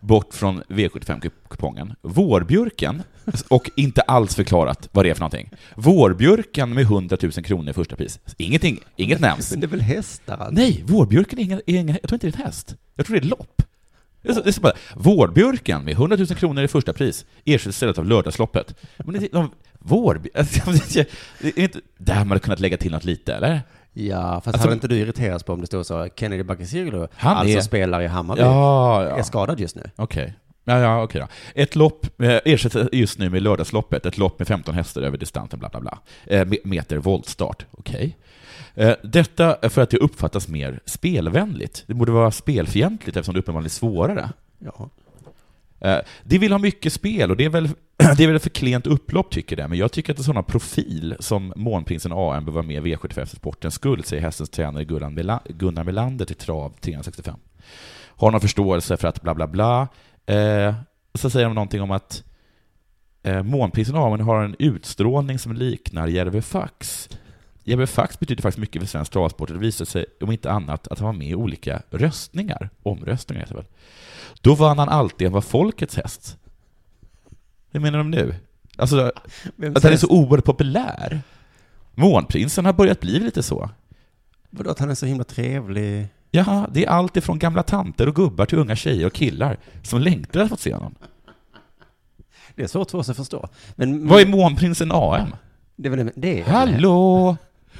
Bort från V75-kupongen. Vårbjörken, och inte alls förklarat vad det är för någonting. Vårbjörken med 100 000 kronor i första pris. Ingenting, inget nämns. Men det är väl hästar alltså? Nej, vårbjörken är ingen, är ingen, jag tror inte det är en häst. Jag tror det är ett lopp. Det är så, bara, vårbjörken med 100 000 kronor i första pris ersätts istället av lördagsloppet. Men det, de, [LAUGHS] inte, där hade man kunnat lägga till något lite, eller? Ja, fast Alltså- hade inte du irriterats på om det stod så Kennedy Bakircioglu, alltså är- spelar i Hammarby, Ja, är ja. skadad just nu. Okej. Ja, ja, okej då. Ett lopp eh, ersätts just nu med lördagsloppet, ett lopp med 15 hästar över distansen, bla bla bla. Eh, me- meter voltstart, okej. Eh, detta är för att det uppfattas mer spelvänligt. Det borde vara spelfientligt eftersom det uppenbarligen är svårare. Ja. Eh, de vill ha mycket spel och det är väl, det är väl ett för klent upplopp tycker det, men jag tycker att en sån profil som Månprinsen AM bör vara med i V75 för sportens skull, säger hästens tränare Gunnar Melander till Trav 365. Har någon förståelse för att bla bla bla. Eh, så säger de någonting om att eh, Månprinsen AM har en utstrålning som liknar Järve Fax. Järve Fax betyder faktiskt mycket för svensk travsport och det visade sig, om inte annat, att han var med i olika röstningar, omröstningar heter det väl. Då vann han alltid vad folkets häst. Hur menar de nu? Alltså, Vem att han är så oerhört populär. Månprinsen har börjat bli lite så. Vadå att han är så himla trevlig? Jaha, det är allt ifrån gamla tanter och gubbar till unga tjejer och killar som längtar att få se honom. Det är svårt för oss att förstå. Men Vad är Månprinsen AM? det är väl det? är Hallå!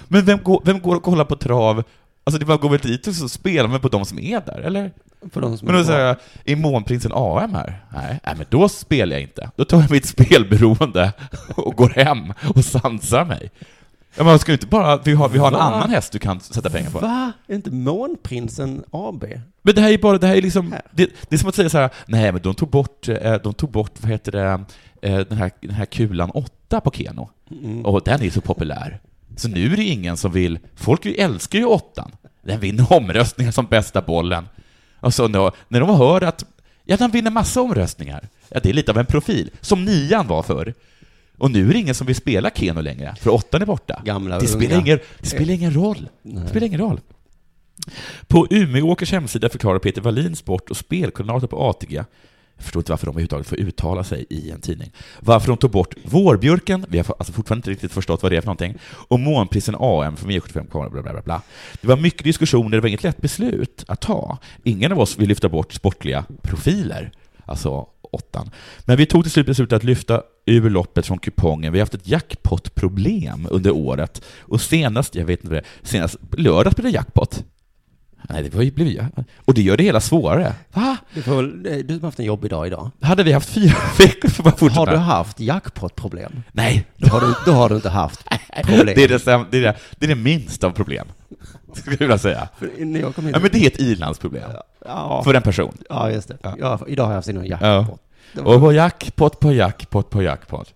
Men vem går, vem går och kollar på trav? Alltså det bara går väl dit och så spelar man på de som är där, eller? För de som Men då säger jag, är Månprinsen AM här? Nej, nej, men då spelar jag inte. Då tar jag mitt spelberoende och går hem och sansar mig. Ja, man ska ju inte bara, vi har, vi har en Va? annan häst du kan sätta pengar på. Va? Är inte Månprinsen AB? Men det här är bara, det här är liksom, Här. det, det är som att säga så här, nej men de tog bort, eh, de tog bort, vad heter det, eh, den här, den här kulan 8 på Keno. Mm. Och den är så populär. Så nu är det ingen som vill, folk älskar ju åttan. Den vinner omröstningar som bästa bollen. Och så när, när de hör att, ja den vinner massa omröstningar. Ja det är lite av en profil, som nian var förr. Och nu är det ingen som vill spela Keno längre, för åttan är borta. Gamla Det spelar, unga. ingen, det spelar ingen roll. Nej. Det spelar ingen roll. På Umeåkers hemsida förklarar Peter Wallin, sport och spelkoordinator på ATG, jag förstår inte varför de överhuvudtaget får uttala sig i en tidning, varför de tog bort vårbjörken, vi har alltså fortfarande inte riktigt förstått vad det är för någonting, och månprisen AM från V75 bla, bla, bla, bla. Det var mycket diskussioner, det var inget lätt beslut att ta. Ingen av oss vill lyfta bort sportliga profiler, alltså åttan. Men vi tog till slut beslutet att lyfta ur loppet från kupongen. Vi har haft ett jackpot-problem under året. Och senast, jag vet inte vad det är, senast lördags blev det jackpot. Nej, det var ju- blev ju... Och det gör det hela svårare. Va? Du, får väl, du har haft en jobbig dag idag. Hade vi haft fyra [LAUGHS] veckor för att fortsätta? Har du haft jackpot-problem? Nej, Då har du, då har du inte haft [LAUGHS] problem. det är det, det, är det, det är det minsta av problem. Skulle jag vilja säga. För jag kom hit... Ja, men det är ett ilandsproblem. ja, För en person. ja, just det. Ja. Ja. idag har jag haft en Ja. jackpot. Var- Och på jackpot på jackpot på jackpot.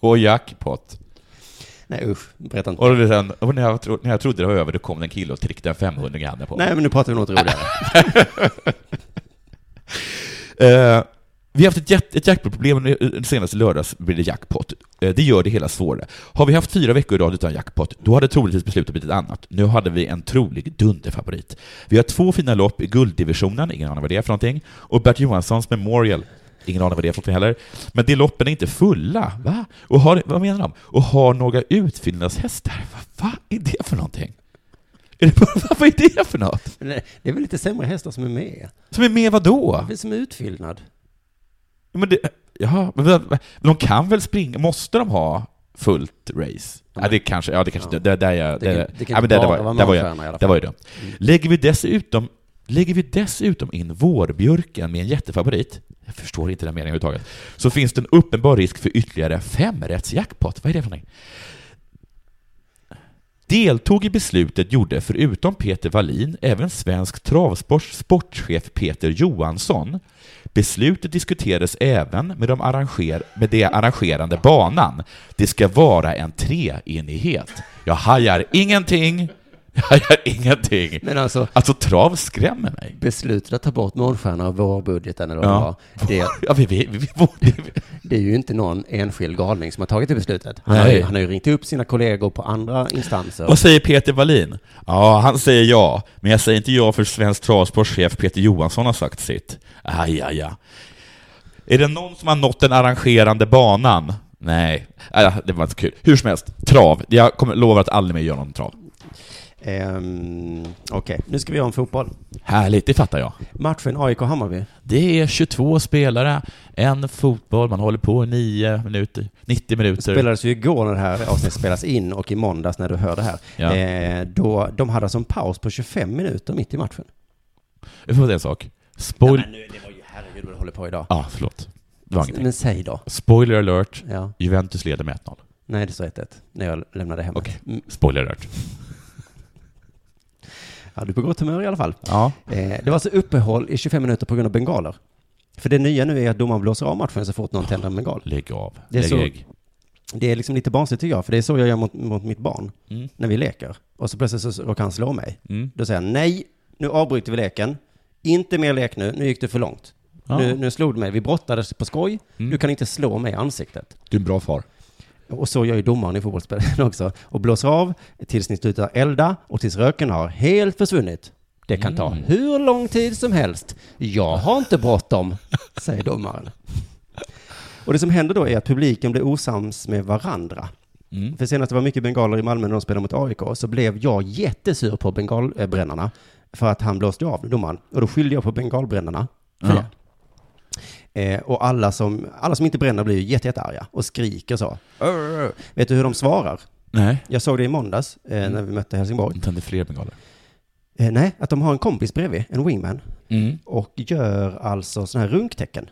På jackpot. Nej usch, berätta inte. Och, sen, och när, jag tro, när jag trodde det var över, då kom en kille och tryckte en 500 i handen på mig. Nej men nu pratar vi något roligare. [LAUGHS] Eh, vi har haft ett, jätte- ett jackpot-problem den senaste lördags blir det jackpot. Eh, det gör det hela svårare. Har vi haft fyra veckor i rad utan jackpot, då hade troligtvis beslutet blivit ett annat. Nu hade vi en trolig dunderfavorit. Vi har två fina lopp i gulddivisionen, ingen aning vad det är för någonting, och Bert Johanssons Memorial, ingen aning vad det är för någonting heller. Men de loppen är inte fulla, va? Och har, vad menar de? Och har några utfyllnadshästar. Vad va är det för någonting? Är det, bara- [LAUGHS] vad är det för något? Det- är väl lite sämre hästar som är med? Som är med vad då? Det är som utfyllnad. Men det, jaha, men, de kan väl springa, måste de ha fullt race? Ja, det kanske, ja det kanske, Ja. det, där jag, Det, det, det kan ja, men det, det var, vara där var jag, målstjärna i alla där fall. var jag dum. Lägger vi dessutom, lägger vi dessutom in vårbjörken med en jättefavorit, jag förstår inte den meningen överhuvudtaget, så finns det en uppenbar risk för ytterligare femrättsjackpot. Vad är det för någonting? Deltog i beslutet gjorde förutom Peter Wallin även svensk travsports sportchef Peter Johansson. Beslutet diskuterades även med, de arranger, med det arrangerande banan. Det ska vara en treenighet. Jag hajar ingenting. [LAUGHS] Jag hajar ingenting. Men alltså, Alltså trav skrämmer mig. beslutet att ta bort målstjärna av vårbudgeten eller Ja. vad det var, [LAUGHS] det, Ja, vi, vi, vi, vi, det är ju inte någon enskild galning som har tagit det beslutet. Han har, ju, han har ju ringt upp sina kollegor på andra instanser. Vad säger Peter Wallin? Ja, han säger ja, men jag säger inte ja för svensk travsportschef Peter Johansson har sagt sitt. Aj, aj, aj. Är det någon som har nått den arrangerande banan? Nej, äh, det var inte kul. Hur som helst, trav. Jag kommer, lovar att aldrig mer göra någon trav. Ehm, Okej, nu ska vi ha en fotboll. Härligt, det fattar jag. Matchen AIK-Hammarby. Det är 22 spelare, en fotboll, man håller på i 9 minuter, 90 minuter. spelades ju igår när det här avsnittet spelas in och i måndags när du hör det här. Ja. Eh, då, de hade alltså en paus på 25 minuter mitt i matchen. Jag får säga en sak. Spoil... nu, det var ju Herregud vad du håller på idag. Ja, förlåt. Det var ingenting. Men säg då. Spoiler alert. Ja. Juventus leder med 1-0. Nej, det står 1-1 när jag lämnade hem. Okej. Mm. Spoiler alert. Ja, du är på gott humör i alla fall. Ja. Eh, det var alltså uppehåll i 25 minuter på grund av bengaler. För det nya nu är att domaren blåser av matchen så fort någon tänder en bengal. Lägg av. Det är Lägg så- ägg. Det är liksom lite barnsligt tycker jag, för det är så jag gör mot, mot mitt barn Mm. när vi leker. Och så plötsligt så råkar han slå mig. Mm. Då säger han nej, nu avbryter vi leken. Inte mer lek nu, nu gick det för långt. Ja. Nu, nu slog du mig, vi brottades på skoj. Mm. Du kan inte slå mig i ansiktet. Du är en bra far. Och så gör ju domaren i fotbollsspelet [LAUGHS] också. Och blåser av tills ni slutar elda och tills röken har helt försvunnit. Det kan ta Mm. hur lång tid som helst. Jag har inte bråttom, [LAUGHS] säger domaren. Och det som händer då är att publiken blir osams med varandra. Mm. För senast det var mycket bengaler i Malmö när de spelade mot AIK, så blev jag jättesur på bengalbrännarna för att han blåste av domaren. Och då skyllde jag på bengalbrännarna för Ja. Eh, och alla som, alla som inte bränner blir ju jätte, jättearga och skriker så. Vet du hur de svarar? Nej. Jag såg det i måndags eh, när vi mötte Helsingborg. De tände fler bengaler. Eh, nej, att de har en kompis bredvid, en wingman, Mm. och gör alltså sådana här runktecken.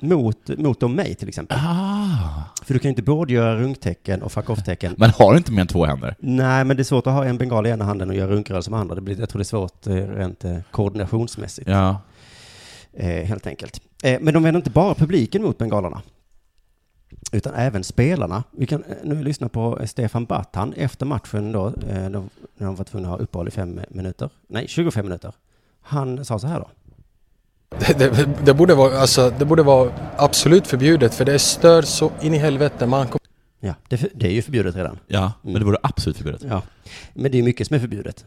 Mot, mot dem mig till exempel. Ah. För du kan ju inte både göra runktecken och fuck off-tecken. Man har inte mer än två händer. Nej, men det är svårt att ha en bengal i ena handen och göra runkrörelse med andra. Det blir, jag tror det är svårt eh, rent eh, koordinationsmässigt, Ja. eh, helt enkelt. Eh, men de vänder inte bara publiken mot bengalerna, utan även spelarna. Vi kan eh, nu lyssna på eh, Stefan Battan efter matchen då, eh, när de var tvungna att ha uppehåll i fem minuter. Nej, 25 minuter. Han sa så här då. Det, det, det, borde vara, alltså, det borde vara absolut förbjudet för det stör så in i helvete. Man kommer Ja, det, är- det är ju förbjudet redan. Ja, men det vore absolut förbjudet. Ja. Men det är mycket som är förbjudet.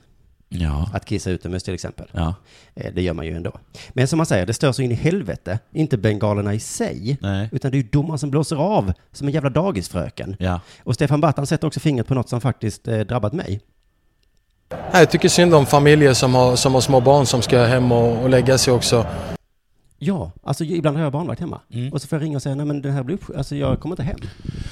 Ja. Att kissa utomhus till exempel. Ja. Eh, Det gör man ju ändå. Men som man säger, det stör så in i helvete. Inte bengalerna i sig. Nej. Utan det är ju domaren som blåser av som en jävla dagisfröken. Ja. Och Stefan Battan sätter också fingret på något som faktiskt eh, drabbat mig. Jag tycker synd om familjer som har, som har små barn som ska hem och, och lägga sig också. Ja, alltså ibland har jag barnvakt hemma. Mm. Och så får jag ringa och säga, nej men det här blir upp... Alltså jag kommer inte hem.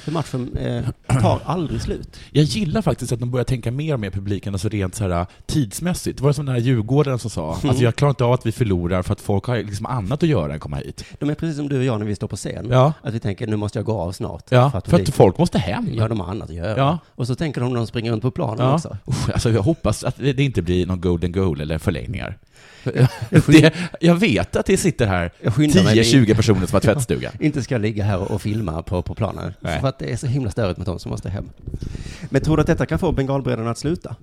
För matchen eh, tar [CLEARS THROAT] aldrig slut. Jag gillar faktiskt att de börjar tänka mer och mer publiken, alltså rent så här tidsmässigt. Det var som den här Djurgården som sa, alltså jag klarar inte av att vi förlorar för att folk har liksom annat att göra än komma hit. De är precis som du och jag när vi står på scen. Ja. Att vi tänker, nu måste jag gå av snart. Ja, för att, publiken- folk måste hem. Ja, de har annat att göra. Ja. Och så tänker de när de springer runt på planen Ja. också. Usch, alltså jag hoppas att det inte blir någon golden goal eller förlängningar. Det, jag vet att det sitter här Jag skyndar mig. 10-20 personer som har [LAUGHS] tvättstuga. Inte ska jag ligga här och filma på, på planen. För att det är så himla störigt med de som måste hem. Men tror du att detta kan få bengalbränderna att sluta?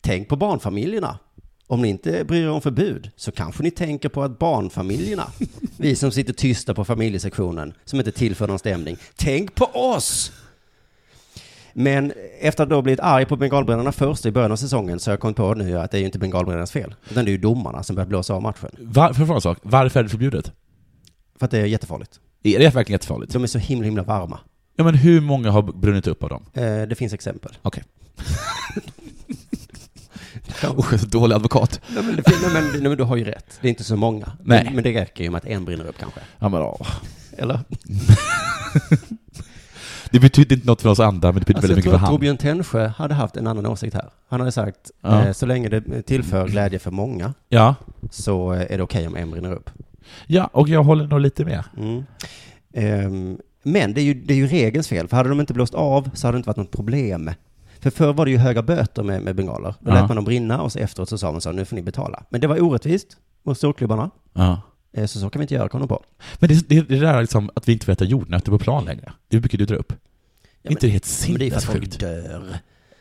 Tänk på barnfamiljerna. Om ni inte bryr er om förbud så kanske ni tänker på att barnfamiljerna, [LAUGHS] vi som sitter tysta på familjesektionen, som inte tillför någon stämning, tänk på oss! Men efter att då blivit arg på bengalbränderna först i början av säsongen så har jag kommit på nu att det är ju inte bengalbrändernas fel, utan det är ju domarna som börjar blåsa av matchen. Var, för en sak, varför är det förbjudet? För att det är jättefarligt. Är det verkligen jättefarligt? De är så himla, himla varma. Ja men hur många har brunnit upp av dem? Eh, det finns exempel. Okej. [LAUGHS] Ja. Usch, så dålig advokat. Nej, men, det, nej, men, nej, men du har ju rätt. Det är inte så många. Nej. Men, men det räcker ju med att en brinner upp kanske. Ja, men, åh. Eller? [LAUGHS] Det betydde inte något för oss andra, men det betydde Alltså, väldigt mycket för han. Torbjörn Tännsjö hade haft en annan åsikt här. Han hade sagt, Ja. eh, så länge det tillför glädje för många Ja. så eh, är det okej om en brinner upp. ja, och jag håller nog lite med. Mm. Ehm, men det är, ju, det är ju regelns fel, för hade de inte blåst av så hade det inte varit något problem. För förr var det ju höga böter med, med bengaler. Då Ja. lät man dem brinna och så efteråt så sa man så, nu får ni betala. Men det var orättvist mot storklubbarna, Ja. Eh, så så kan vi inte göra, kom de på. Men det, det, det där liksom att vi inte får äta jordnötter på plan längre, det brukar du dra upp. Ja, inte det helt men det är för att folk sinnessjukt? dör.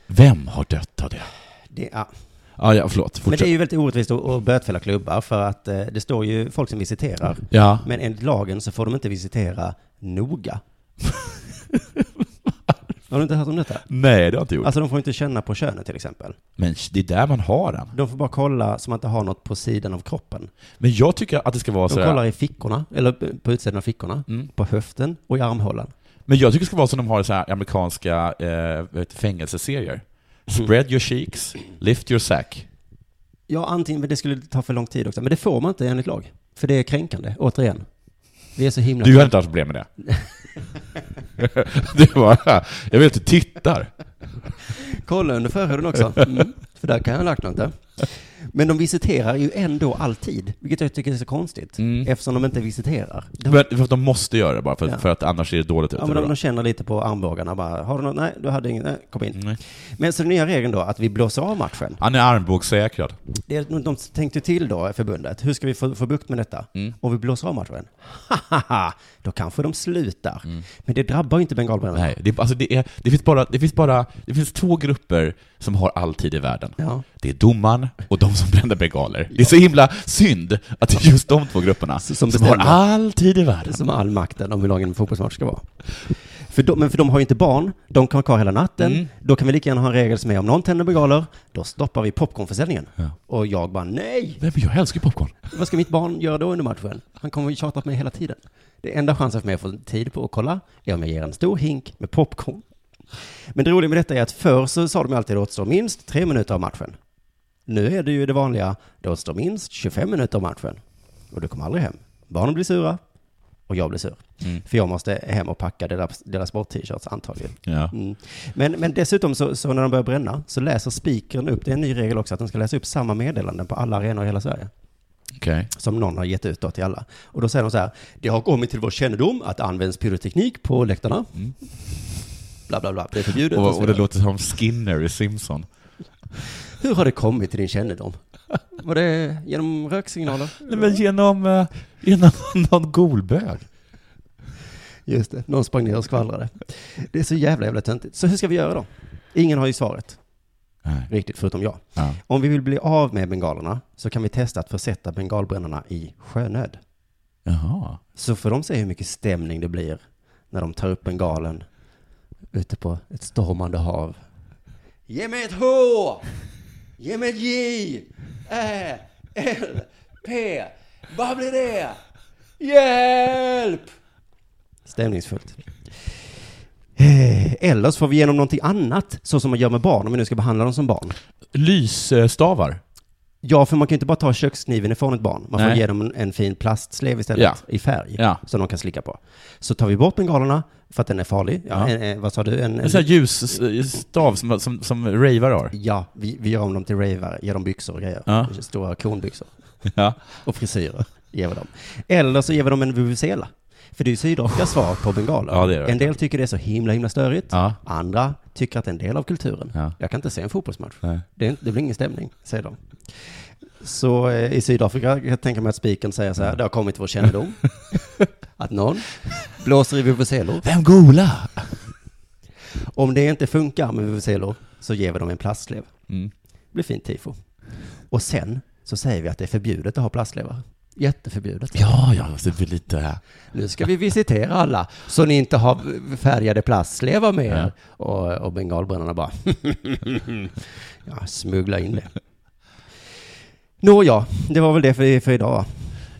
Vem har dött av det? Det, ja. Ja, ja, förlåt. Men det Fortsätt. är ju väldigt orättvist att, att bötfälla klubbar för att eh, det står ju folk som visiterar. Ja. Men enligt lagen så får de inte visitera noga. [LAUGHS] Har du inte hört om detta? Nej, det har jag inte gjort. Alltså de får inte känna på könet till exempel. Men det är där man har den. De får bara kolla så man inte har något på sidan av kroppen. Men jag tycker att det ska vara De så kollar i fickorna, eller på utsidan av fickorna, Mm. på höften och i armhålan. Men jag tycker det ska vara som de har i så här amerikanska eh, fängelseserier. Spread your cheeks, lift your sack. Ja, antingen, men det skulle ta för lång tid också. Men det får man inte enligt lag. För det är kränkande, återigen. Vi är så himla... Du har inte haft problem med det? [LAUGHS] [LAUGHS] du bara, jag vill att du tittar. Kolla under förhuden också. Mm, för där kan jag ha lagt något där. Men de visiterar ju ändå alltid, vilket jag tycker är så konstigt, Mm. eftersom de inte visiterar. De, För, att- för att de måste göra det bara, för, Ja. för att annars ser det dåligt ut. ja, men de, de känner lite på armbågarna bara, har du något? Nej, du hade inget? Nej, kom in. Nej. Men så den nya regeln då, att vi blåser av matchen. Han är armbågssäkrad. Det, är- de tänkte till då, förbundet, hur ska vi få, få bukt med detta? Mm. Om vi blåser av matchen? Då kanske de slutar. Mm. Men det drabbar ju inte bengalbränderna. Nej, det, alltså det, är, det, finns bara, det finns bara det finns två grupper som har all tid i världen. Ja. Det är domaren och de som bränner bengaler. Det är så himla synd att det är just de två grupperna Som som, bestämmer. har all tid i världen. Som har all makten om hur lång en fotbollsmatch ska vara. För de, men för de har ju inte barn, de kan vara kvar hela natten. Mm. Då kan vi lika gärna ha en regel som är om någon tänder bengaler, då stoppar vi popcornförsäljningen. Ja. Och jag bara, nej! Nej, men jag älskar popcorn. Vad ska mitt barn göra då under matchen? Han kommer ju tjata på mig hela tiden. Det enda chansen för mig att få tid på att kolla är om jag ger en stor hink med popcorn. Men det roliga med detta är att förr så sa de alltid att det återstår minst tre minuter av matchen. Nu är det ju det vanliga, det återstår minst 25 minuter av matchen. Och du kommer aldrig hem. Barnen blir sura och jag blir sur. Mm. För jag måste hem och packa deras, deras sport-t-shirts antagligen. Ja. Mm. Men, men dessutom så, så när de börjar bränna så läser speakern upp, det är en ny regel också, att den ska läsa upp samma meddelanden på alla arenor i hela Sverige Okej. som någon har gett ut då till alla. Och då säger de så här, det har kommit till vår kännedom att det används pyroteknik på läktarna. Mm. Bla, bla, bla, det är förbjudet. och Och, och det låter som Skinner i Simpson. Hur har det kommit till din kännedom? Var det genom röksignaler? Nej, men genom, eh, genom [LAUGHS] någon golbög. Just det, någon sprang ner och skvallrade. Det är så jävla, jävla töntigt. Så hur ska vi göra då? Ingen har ju svaret, Nej. riktigt, förutom jag. Ja. Om vi vill bli av med bengalerna så kan vi testa att försätta bengalbrännarna i sjönöd. Jaha. Så får de se hur mycket stämning det blir när de tar upp bengalen ute på ett stormande hav. Ge mig ett H! Ge mig ett J! Ä, L, P. Vad blir det? Hjälp! Stämningsfullt. Eh, Eller så får vi igenom någonting annat, så som man gör med barn, om vi nu ska behandla dem som barn. Lysstavar. Ja, för man kan ju inte bara ta kökskniven ifrån ett barn. Man får Nej. ge dem en, en fin plastslev istället, Ja. i färg, Ja. som de kan slicka på. Så tar vi bort bengalerna, för att den är farlig. Ja, Ja. En, en, vad sa du? En, En en, sån här ljusstav som, som, som ravar har. ja, vi, vi gör om dem till ravare, ger dem byxor och grejer. Ja. Stora konbyxor. Ja. Och frisyrer ger vi dem. Eller så ger vi dem en vuvuzela. För det är ju Sydafrikas svar på bengaler. Ja, det är det en del tycker det är så himla, himla störigt. Ja. Andra tycker att det är en del av kulturen. Ja. Jag kan inte se en fotbollsmatch. Nej. Det, det blir ingen stämning, säger de. Så eh, i Sydafrika jag tänka mig att spiken säger så här, det har kommit till vår kännedom [LAUGHS] att någon blåser i vuvuzelor. Vem gola? Om det inte funkar med vuvuzelor så ger vi dem en plastslev. Mm. Det blir fint tifo. Och sen så säger vi att det är förbjudet att ha plastslevar. Jätteförbjudet. Ja, ja, så det blir lite... Nu ska vi visitera alla så ni inte har färgade plastslevar med er. Ja. Och, och bengalbrännarna bara, [LAUGHS] ja, smuggla in det. Nåja, det var väl det för, för idag.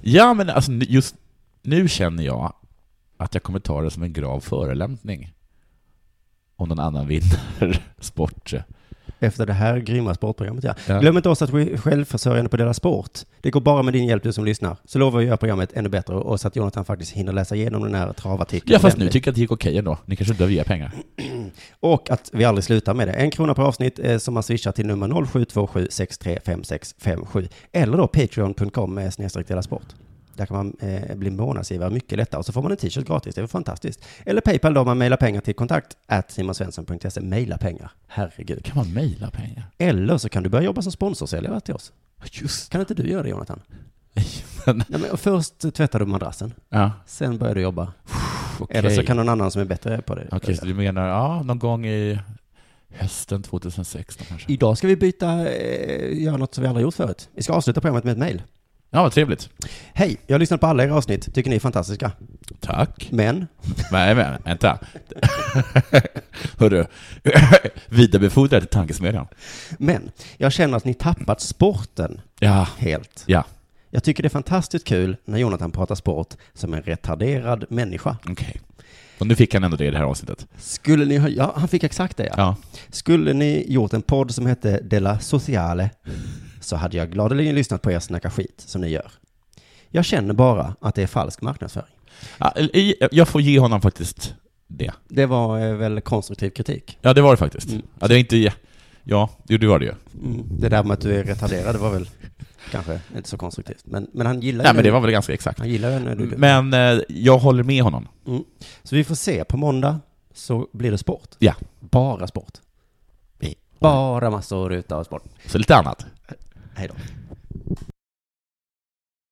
Ja, men alltså just nu känner jag att jag kommer ta det som en grav förolämpning. Om någon annan vinner [LAUGHS] sport. Efter det här grymma sportprogrammet, ja. Ja. Glöm inte också att vi är självförsörjande på Dela Sport. Det går bara med din hjälp, du som lyssnar. Så lovar vi att göra programmet ännu bättre och så att Jonathan faktiskt hinner läsa igenom den här travartikeln. Ja, fast nu tycker jag att det gick okej ändå. Ni kanske inte behöver ge pengar. [CLEARS THROAT] Och att vi aldrig slutar med det. En krona per avsnitt eh, som man swishar till nummer 0727 635657 eller då patreon.com med snedstreck Dela Sport. Där kan man eh, bli månadsgivare mycket lättare och så får man en t-shirt gratis. Det är fantastiskt. Eller Paypal då, man mejlar pengar till kontakt at simonsvensson.se. Mejla pengar, herregud. Kan man mejla pengar? Eller så kan du börja jobba som sponsorsäljare till oss. Just Kan inte du göra det Jonathan? men, Nej, men först tvättar du madrassen, Ja, sen börjar du jobba. okej. Eller så kan någon annan som är bättre på det. Okej, så du menar, ja, någon gång i hösten 2016 kanske? Idag ska vi byta, eh, göra något som vi aldrig gjort förut. Vi ska avsluta programmet med ett mejl. Ja, vad trevligt. Hej, jag har lyssnat på alla era avsnitt, tycker ni är fantastiska. Tack. Men, Nej, men vänta. [LAUGHS] Hörru, [LAUGHS] vidarebefordra till tankesmedjan. men, jag känner att ni tappat sporten Ja, helt. ja, Jag tycker det är fantastiskt kul när Jonathan pratar sport som en retarderad människa. okej. Och nu fick han ändå det i det här avsnittet. Skulle ni ha, ja, han fick exakt det ja. Ja. Skulle ni gjort en podd som hette Della Sociale så hade jag gladeligen lyssnat på er snacka skit som ni gör. Jag känner bara att det är falsk marknadsföring. jag får ge honom faktiskt det. Det var eh, väl konstruktiv kritik. Ja, det var det faktiskt. Mm. Ja, det är inte... Ja, jo, det var det ju. Mm. Det där med att du är retarderad, det var väl kanske inte så konstruktivt. Men, men han gillar Nej, ju men det var väl ganska exakt. Han gillar ju när du... Men eh, jag håller med honom. Mm. Så vi får se, på måndag så blir det sport. Ja. Bara sport. Bara massor utav sport. Så lite annat. Hej då.